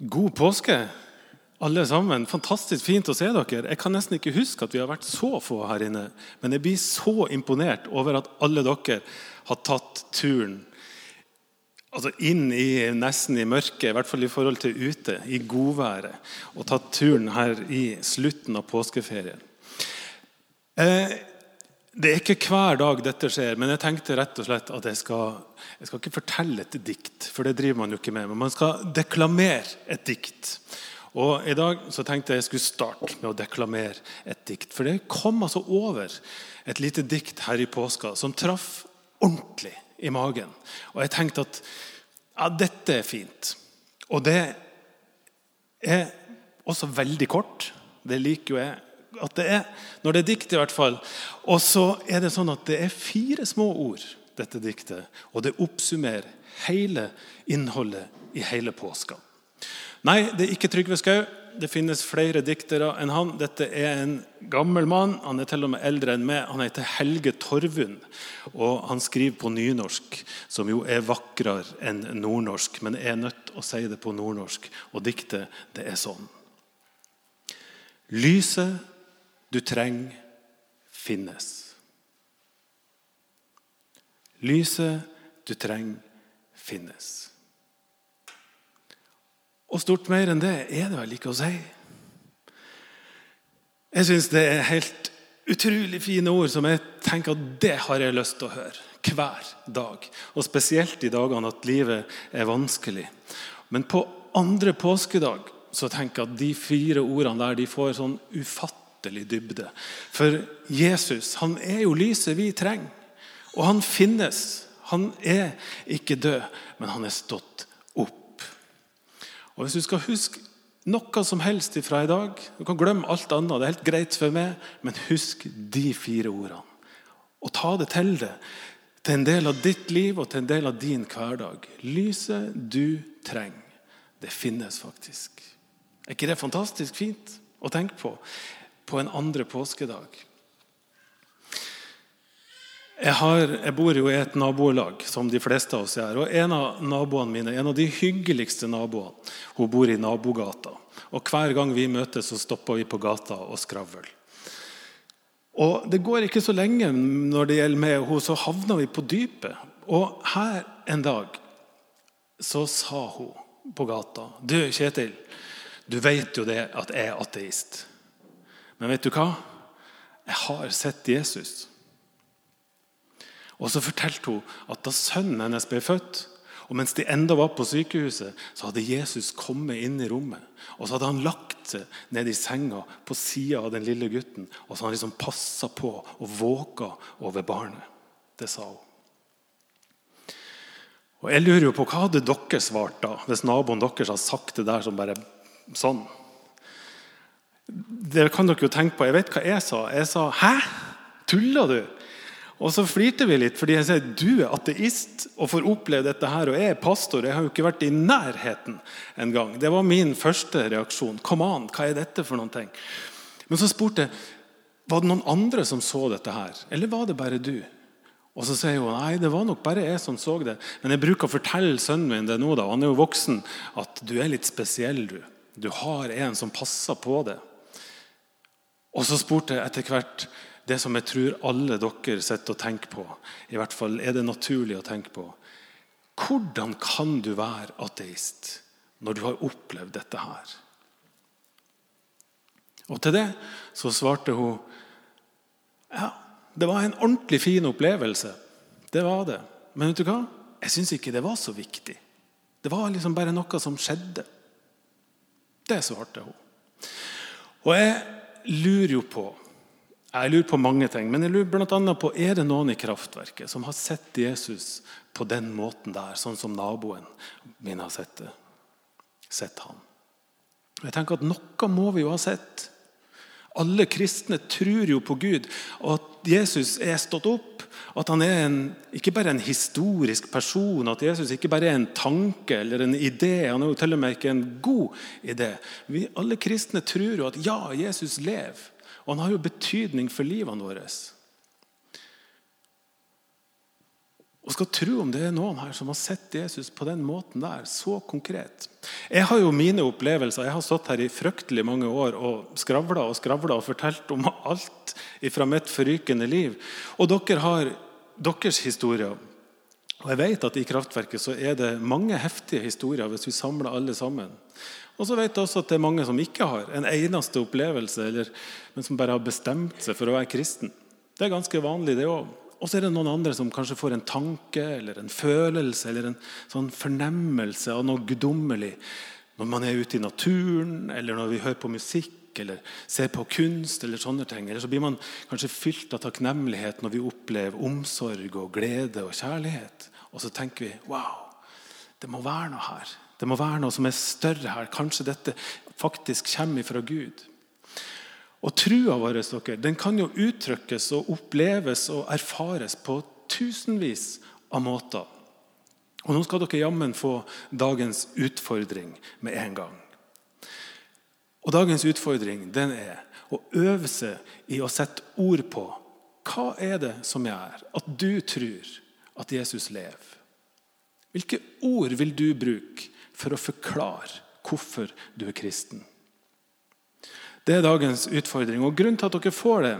God påske, alle sammen. Fantastisk fint å se dere. Jeg kan nesten ikke huske at vi har vært så få her inne. Men jeg blir så imponert over at alle dere har tatt turen altså inn i nesten i mørket, i hvert fall i forhold til ute, i godværet. Og tatt turen her i slutten av påskeferien. Eh, det er ikke hver dag dette skjer, men jeg tenkte rett og slett at jeg skal, jeg skal ikke fortelle et dikt, for det driver man jo ikke med. Men man skal deklamere et dikt. Og I dag så tenkte jeg jeg skulle starte med å deklamere et dikt. For det kom altså over et lite dikt her i påska som traff ordentlig i magen. Og jeg tenkte at ja, dette er fint. Og det er også veldig kort. Det liker jo jeg at det er. Når det er dikt, i hvert fall. Og så er det sånn at det er fire små ord, dette diktet. Og det oppsummerer hele innholdet i hele påska. Nei, det er ikke Trygve Skau. Det finnes flere diktere enn han. Dette er en gammel mann. Han er til og med eldre enn meg. Han heter Helge Torvund. Og han skriver på nynorsk, som jo er vakrere enn nordnorsk. Men jeg er nødt til å si det på nordnorsk. Og diktet, det er sånn. Lyset du trenger, finnes. Lyset du trenger, finnes. Og stort mer enn det er det vel ikke å si. Jeg syns det er helt utrolig fine ord som jeg tenker at det har jeg lyst til å høre hver dag. Og spesielt i dagene at livet er vanskelig. Men på andre påskedag så tenker jeg at de fire ordene der de får sånn ufattelig dybde. For Jesus han er jo lyset vi trenger. Og han finnes. Han er ikke død, men han er stått opp. og Hvis du skal huske noe som helst fra i dag Du kan glemme alt annet. Det er helt greit for meg, men husk de fire ordene. Og ta det til deg. Til en del av ditt liv og til en del av din hverdag. Lyset du trenger, det finnes faktisk. Er ikke det fantastisk fint å tenke på på en andre påskedag? Jeg, har, jeg, bor jo i et nabolag, som de fleste av oss gjør. Og en av naboene mine, en av de hyggeligste naboene, hun bor i nabogata. Og Hver gang vi møtes, så stopper vi på gata og skravler. Og Det går ikke så lenge når det gjelder med henne, så havner vi på dypet. Og her en dag så sa hun på gata Du, Kjetil, du vet jo det at jeg er ateist. Men vet du hva? Jeg har sett Jesus. Og så fortalte hun at da sønnen hennes ble født, og mens de enda var på sykehuset, så hadde Jesus kommet inn i rommet. Og så hadde han lagt seg ned i senga på sida av den lille gutten. Og så hadde han liksom passa på og våka over barnet. Det sa hun. Og Jeg lurer jo på hva hadde dere svart da, hvis naboen deres hadde sagt det der som bare sånn? Det kan dere jo tenke på. Jeg vet hva jeg sa. Jeg sa 'hæ? Tuller du?' Og så flirte vi litt, fordi jeg sier du er ateist og får oppleve dette her. Og jeg er pastor, jeg har jo ikke vært i nærheten engang. Det var min første reaksjon. Kom an, hva er dette for noen ting? Men så spurte jeg var det noen andre som så dette her, eller var det bare du? Og så sier hun nei, det var nok bare jeg som så det. Men jeg bruker å fortelle sønnen min det nå, da, han er jo voksen, at du er litt spesiell. Du Du har en som passer på det. Og så spurte jeg etter hvert det som jeg tror alle dere sitter og tenker på. I hvert fall er det naturlig å tenke på. Hvordan kan du være ateist når du har opplevd dette her? Og til det så svarte hun ja, det var en ordentlig fin opplevelse. Det var det. Men vet du hva? Jeg syns ikke det var så viktig. Det var liksom bare noe som skjedde. Det svarte hun. Og jeg lurer jo på jeg lurer på mange ting, men jeg lurer bl.a. på er det noen i kraftverket som har sett Jesus på den måten der, sånn som naboen min har sett det. Sett han. Jeg tenker at Noe må vi jo ha sett. Alle kristne tror jo på Gud, og at Jesus er stått opp. At han er en, ikke bare en historisk person, at Jesus ikke bare er en tanke eller en idé. Han er jo til og med ikke en god idé. Vi, alle kristne tror jo at ja, Jesus lever. Og han har jo betydning for livene våre. Og skal tro om det er noen her som har sett Jesus på den måten der, så konkret. Jeg har jo mine opplevelser. Jeg har stått her i fryktelig mange år og skravla og skravla og fortalt om alt fra mitt forrykende liv. Og dere har deres historier. Og jeg vet at I Kraftverket så er det mange heftige historier hvis vi samler alle sammen. Og så vet jeg også at det er mange som ikke har en eneste opplevelse, eller, men som bare har bestemt seg for å være kristen. Det er ganske vanlig, det òg. Og så er det noen andre som kanskje får en tanke eller en følelse eller en sånn fornemmelse av noe guddommelig når man er ute i naturen, eller når vi hører på musikk eller ser på kunst. Eller sånne ting. Eller så blir man kanskje fylt av takknemlighet når vi opplever omsorg og glede og kjærlighet. Og så tenker vi wow, det må være noe her. Det må være noe som er større her. Kanskje dette faktisk kommer fra Gud. Og trua vår dere, den kan jo uttrykkes og oppleves og erfares på tusenvis av måter. Og Nå skal dere jammen få dagens utfordring med en gang. Og Dagens utfordring den er å øve seg i å sette ord på hva er det som gjør at du tror at Jesus lever. Hvilke ord vil du bruke for å forklare hvorfor du er kristen? Det er dagens utfordring. Og Grunnen til at dere får det,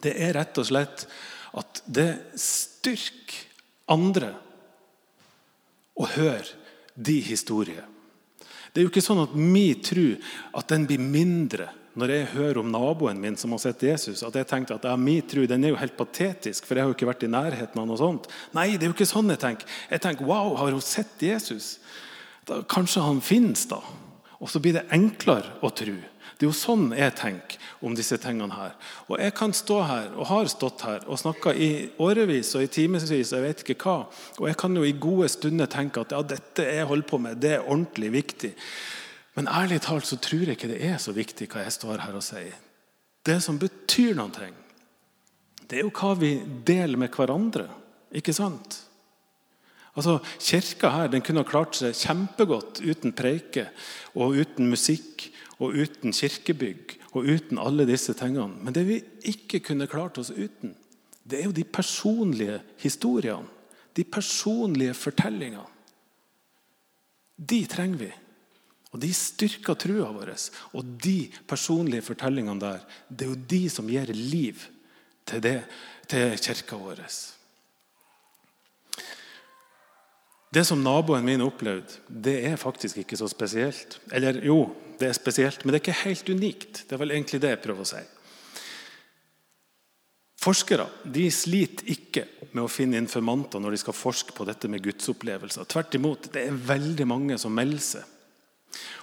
det er rett og slett at det styrker andre å høre de historier. Det er jo ikke sånn at min tro at den blir mindre når jeg hører om naboen min som har sett Jesus. At jeg tenkte at ja, min tro den er jo helt patetisk, for jeg har jo ikke vært i nærheten av noe sånt. Nei, det er jo ikke sånn jeg tenker. Jeg tenker wow, har hun sett Jesus? Da, kanskje han finnes, da. Og så blir det enklere å tro. Det er jo sånn jeg tenker om disse tingene her. Og jeg kan stå her, og har stått her, og snakka i årevis og i timevis, jeg vet ikke hva. Og jeg kan jo i gode stunder tenke at ja, dette jeg holder på med, det er ordentlig viktig. Men ærlig talt så tror jeg ikke det er så viktig hva jeg står her og sier. Det som betyr noe, det er jo hva vi deler med hverandre. Ikke sant? Altså, Kirka her den kunne klart seg kjempegodt uten preike og uten musikk og uten kirkebygg og uten alle disse tingene. Men det vi ikke kunne klart oss uten, det er jo de personlige historiene. De personlige fortellingene. De trenger vi. Og De styrker trua vår. Og de personlige fortellingene der, det er jo de som gir liv til, det, til kirka vår. Det som naboen min opplevde, det er faktisk ikke så spesielt. Eller jo, det er spesielt, men det er ikke helt unikt. Det er vel egentlig det jeg prøver å si. Forskere de sliter ikke med å finne informanter når de skal forske på dette med gudsopplevelser. Tvert imot, det er veldig mange som melder seg.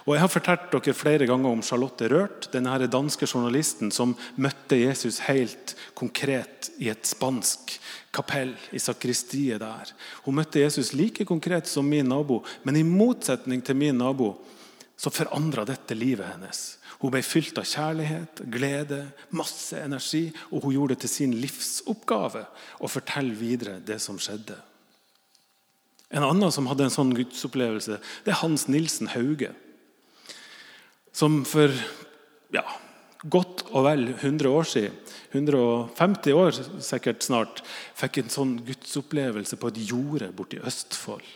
Og Jeg har fortalt dere flere ganger om Charlotte Rørt, denne danske journalisten som møtte Jesus helt konkret i et spansk kapell, i sakristiet der. Hun møtte Jesus like konkret som min nabo, men i motsetning til min nabo så forandra dette livet hennes. Hun ble fylt av kjærlighet, glede, masse energi, og hun gjorde det til sin livsoppgave å fortelle videre det som skjedde. En annen som hadde en sånn gudsopplevelse, det er Hans Nilsen Hauge. Som for ja, godt og vel 100 år siden, 150 år sikkert snart, fikk en sånn gudsopplevelse på et jorde borti Østfold.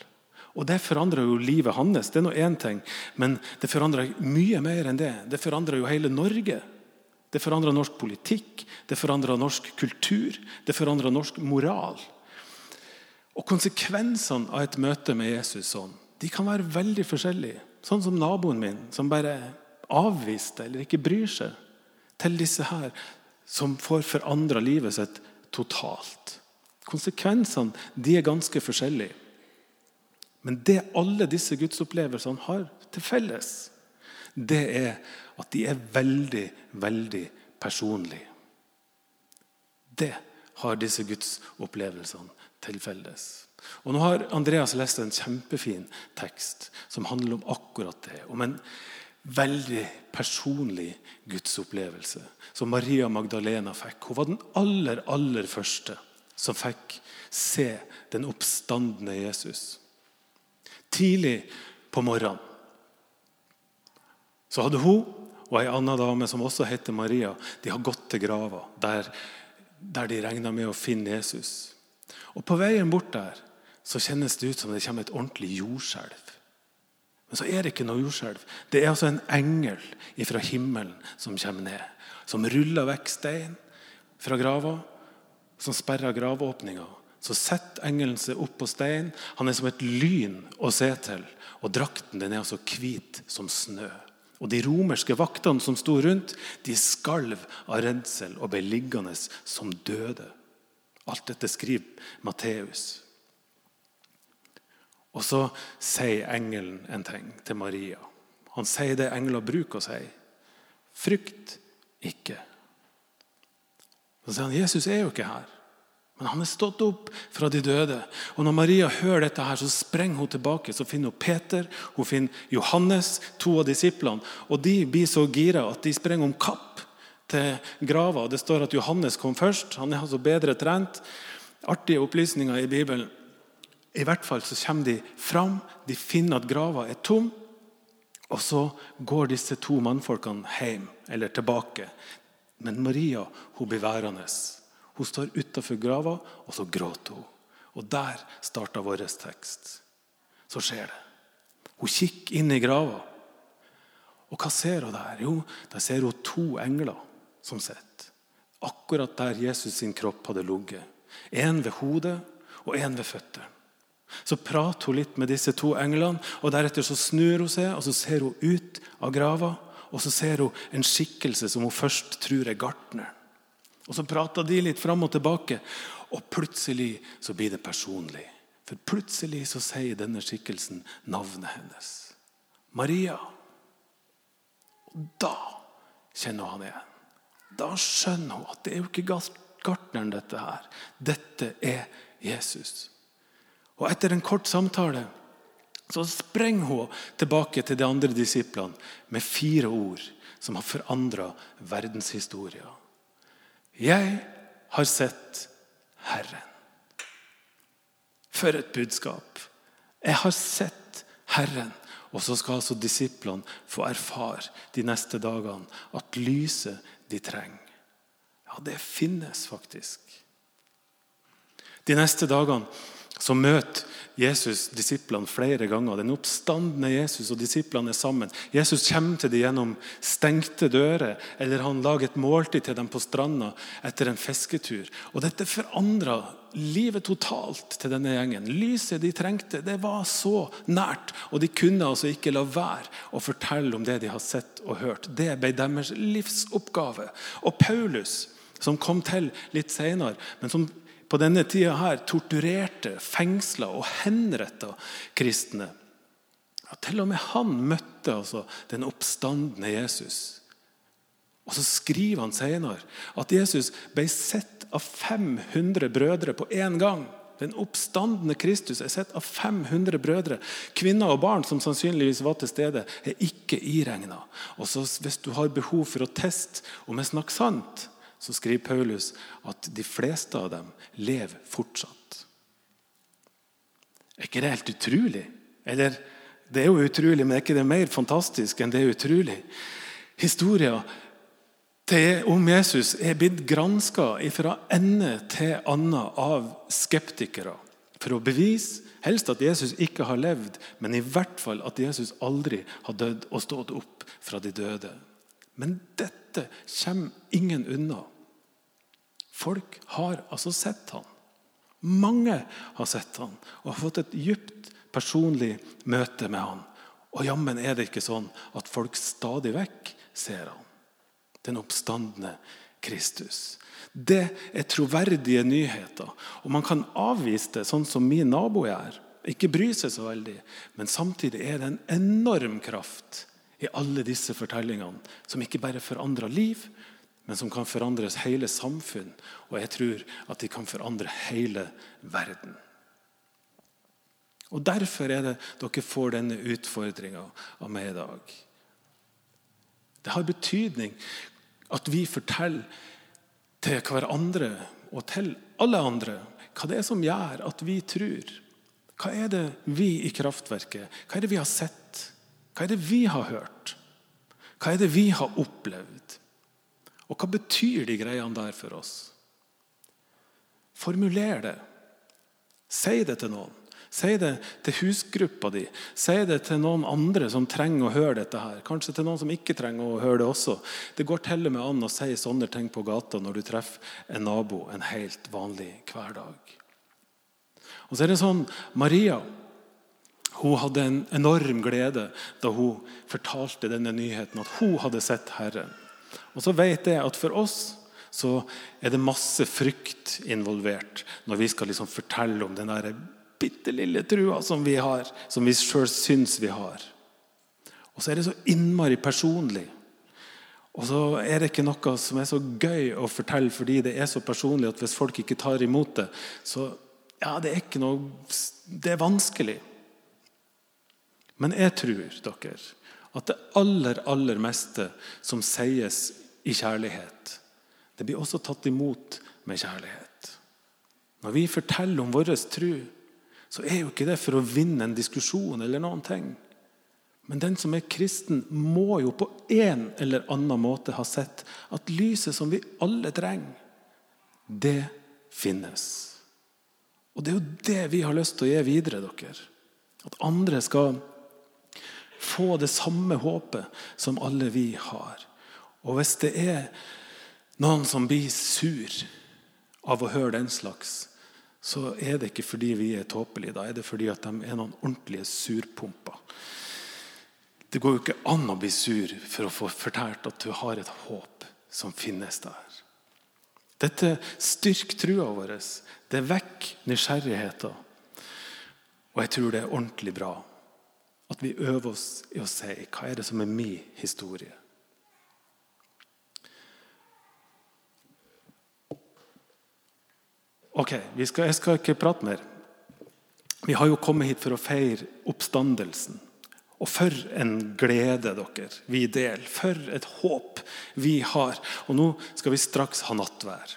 Og Det forandra jo livet hans, det er nå én ting. Men det forandra mye mer enn det. Det forandra jo hele Norge. Det forandra norsk politikk, det forandra norsk kultur, det forandra norsk moral. Og Konsekvensene av et møte med Jesus sånn, de kan være veldig forskjellige. Sånn som naboen min, som bare avviste eller ikke bryr seg. Til disse her som får forandra livet sitt totalt. Konsekvensene de er ganske forskjellige. Men det alle disse gudsopplevelsene har til felles, det er at de er veldig, veldig personlige. Det har disse gudsopplevelsene til felles. Og Nå har Andreas lest en kjempefin tekst som handler om akkurat det. Om en veldig personlig gudsopplevelse som Maria Magdalena fikk. Hun var den aller, aller første som fikk se den oppstandende Jesus tidlig på morgenen. Så hadde hun og ei anna dame som også heter Maria, de har gått til grava der, der de regna med å finne Jesus. Og På veien bort der så kjennes det ut som det kommer et ordentlig jordskjelv. Men så er det ikke noe jordskjelv. Det er altså en engel fra himmelen som kommer ned. Som ruller vekk stein fra grava, som sperrer gravåpninga. Så setter engelen seg opp på steinen. Han er som et lyn å se til. Og drakten den er altså hvit som snø. Og De romerske vaktene som sto rundt, de skalv av redsel og ble liggende som døde. Alt dette skriver Matteus. Og så sier engelen en ting til Maria. Han sier det engler bruker å si. Frykt ikke. Så sier han Jesus er jo ikke her, men han er stått opp fra de døde. Og Når Maria hører dette, her, så sprenger hun tilbake. Så finner hun Peter, hun finner Johannes, to av disiplene. Og De blir så gira at de sprenger om kapp til grava. Det står at Johannes kom først. Han er altså bedre trent. Artige opplysninger i Bibelen. I hvert fall så kommer de fram, de finner at grava er tom. Og så går disse to mannfolkene hjem, eller tilbake. Men Maria hun blir værende. Hun står utafor grava, og så gråter hun. Og der starta vår tekst. Så skjer det. Hun kikker inn i grava. Og hva ser hun der? Jo, der ser hun to engler som sitter. Akkurat der Jesus sin kropp hadde ligget. En ved hodet og en ved føttene. Så prater hun litt med disse to englene, og deretter så snur hun seg og så ser hun ut av grava. Og så ser hun en skikkelse som hun først tror er gartneren. Og Så prater de litt fram og tilbake, og plutselig så blir det personlig. For plutselig så sier denne skikkelsen navnet hennes. Maria. Og da kjenner han igjen. Da skjønner hun at det er jo ikke gartneren, dette her. Dette er Jesus. Og etter en kort samtale så sprenger hun tilbake til de andre disiplene med fire ord som har forandra verdenshistoria. Jeg har sett Herren. For et budskap! Jeg har sett Herren. Og så skal altså disiplene få erfare de neste dagene at lyset de trenger, ja, det finnes faktisk. De neste dagene så møter Jesus disiplene flere ganger. Den oppstandende Jesus og disiplene er sammen. Jesus kommer til dem gjennom stengte dører, eller han lager et måltid til dem på stranda etter en fisketur. Og Dette forandra livet totalt til denne gjengen. Lyset de trengte, det var så nært. Og de kunne altså ikke la være å fortelle om det de har sett og hørt. Det ble deres livsoppgave. Og Paulus, som kom til litt senere, men som på denne tida her torturerte, fengsla og henretta kristne. Ja, til og med han møtte altså den oppstandende Jesus. Og Så skriver han senere at Jesus ble sett av 500 brødre på én gang. Den oppstandende Kristus er sett av 500 brødre. Kvinner og barn som sannsynligvis var til stede, er ikke iregna. Hvis du har behov for å teste om jeg snakker sant, så skriver Paulus at de fleste av dem lever fortsatt. Er ikke det helt utrolig? Eller det er jo utrolig, men er ikke det mer fantastisk enn det er utrolig? Historien om Jesus er blitt granska fra ende til annen av skeptikere for å bevise helst at Jesus ikke har levd, men i hvert fall at Jesus aldri har dødd og stått opp fra de døde. Men dette kommer ingen unna. Folk har altså sett han. Mange har sett han og har fått et dypt personlig møte med han. Og jammen er det ikke sånn at folk stadig vekk ser han. Den oppstandende Kristus. Det er troverdige nyheter. Og man kan avvise det sånn som min nabo er. Ikke bry seg så veldig. Men samtidig er det en enorm kraft i alle disse fortellingene som ikke bare forandrer liv, men som kan forandres hele samfunn. Og jeg tror at de kan forandre hele verden. Og Derfor er det dere får denne utfordringa av meg i dag. Det har betydning at vi forteller til hverandre og til alle andre hva det er som gjør at vi tror. Hva er det vi i kraftverket hva er det vi har sett? Hva er det vi har hørt? Hva er det vi har opplevd? Og hva betyr de greiene der for oss? Formuler det. Si det til noen. Si det til husgruppa di. Si det til noen andre som trenger å høre dette. her. Kanskje til noen som ikke trenger å høre det også. Det går til og med an å si sånne ting på gata når du treffer en nabo en helt vanlig hverdag. Og så er det sånn, Maria hun hadde en enorm glede da hun fortalte denne nyheten, at hun hadde sett Herren. Og så vet jeg at for oss så er det masse frykt involvert når vi skal liksom fortelle om den der bitte lille trua som vi har, som vi sjøl syns vi har. Og så er det så innmari personlig. Og så er det ikke noe som er så gøy å fortelle fordi det er så personlig at hvis folk ikke tar imot det, så ja, det er ikke noe Det er vanskelig. Men jeg tror dere, at det aller, aller meste som sies i kjærlighet, det blir også tatt imot med kjærlighet. Når vi forteller om vår tro, så er jo ikke det for å vinne en diskusjon eller noen ting. Men den som er kristen, må jo på en eller annen måte ha sett at lyset som vi alle trenger, det finnes. Og det er jo det vi har lyst til å gi videre. dere. At andre skal få det samme håpet som alle vi har. Og hvis det er noen som blir sur av å høre den slags, så er det ikke fordi vi er tåpelige. Da er det fordi at de er noen ordentlige surpumper. Det går jo ikke an å bli sur for å få fortalt at du har et håp som finnes der. Dette styrker trua vår. Det vekker nysgjerrigheten. Og jeg tror det er ordentlig bra at vi øver oss i å si hva er det som er min historie. Ok, skal, Jeg skal ikke prate mer. Vi har jo kommet hit for å feire oppstandelsen. Og for en glede dere vi deler. For et håp vi har. Og nå skal vi straks ha nattvær.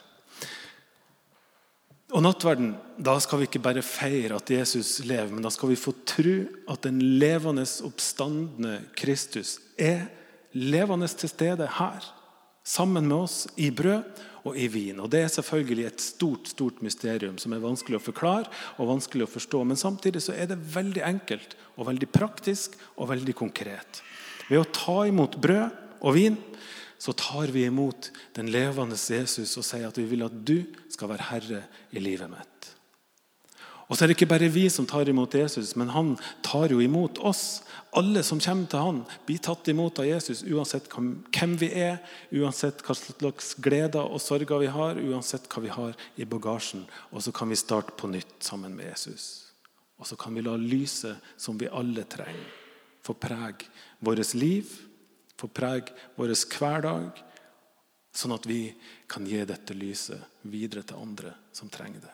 Og nattverden, Da skal vi ikke bare feire at Jesus lever, men da skal vi få tro at den levende, oppstandende Kristus er levende til stede her. Sammen med oss i brød og i vin. Og Det er selvfølgelig et stort stort mysterium som er vanskelig å forklare og vanskelig å forstå. Men samtidig så er det veldig enkelt og veldig praktisk og veldig konkret. Ved å ta imot brød og vin så tar vi imot den levende Jesus og sier at vi vil at du skal være herre i livet mitt. Og så er det ikke bare vi som tar imot Jesus, men han tar jo imot oss. Alle som kommer til han, blir tatt imot av Jesus uansett hvem vi er, uansett hva slags gleder og sorger vi har, uansett hva vi har i bagasjen. Og så kan vi starte på nytt sammen med Jesus. Og så kan vi la lyset som vi alle trenger, få prege vårt liv få prege vår hverdag, sånn at vi kan gi dette lyset videre til andre som trenger det.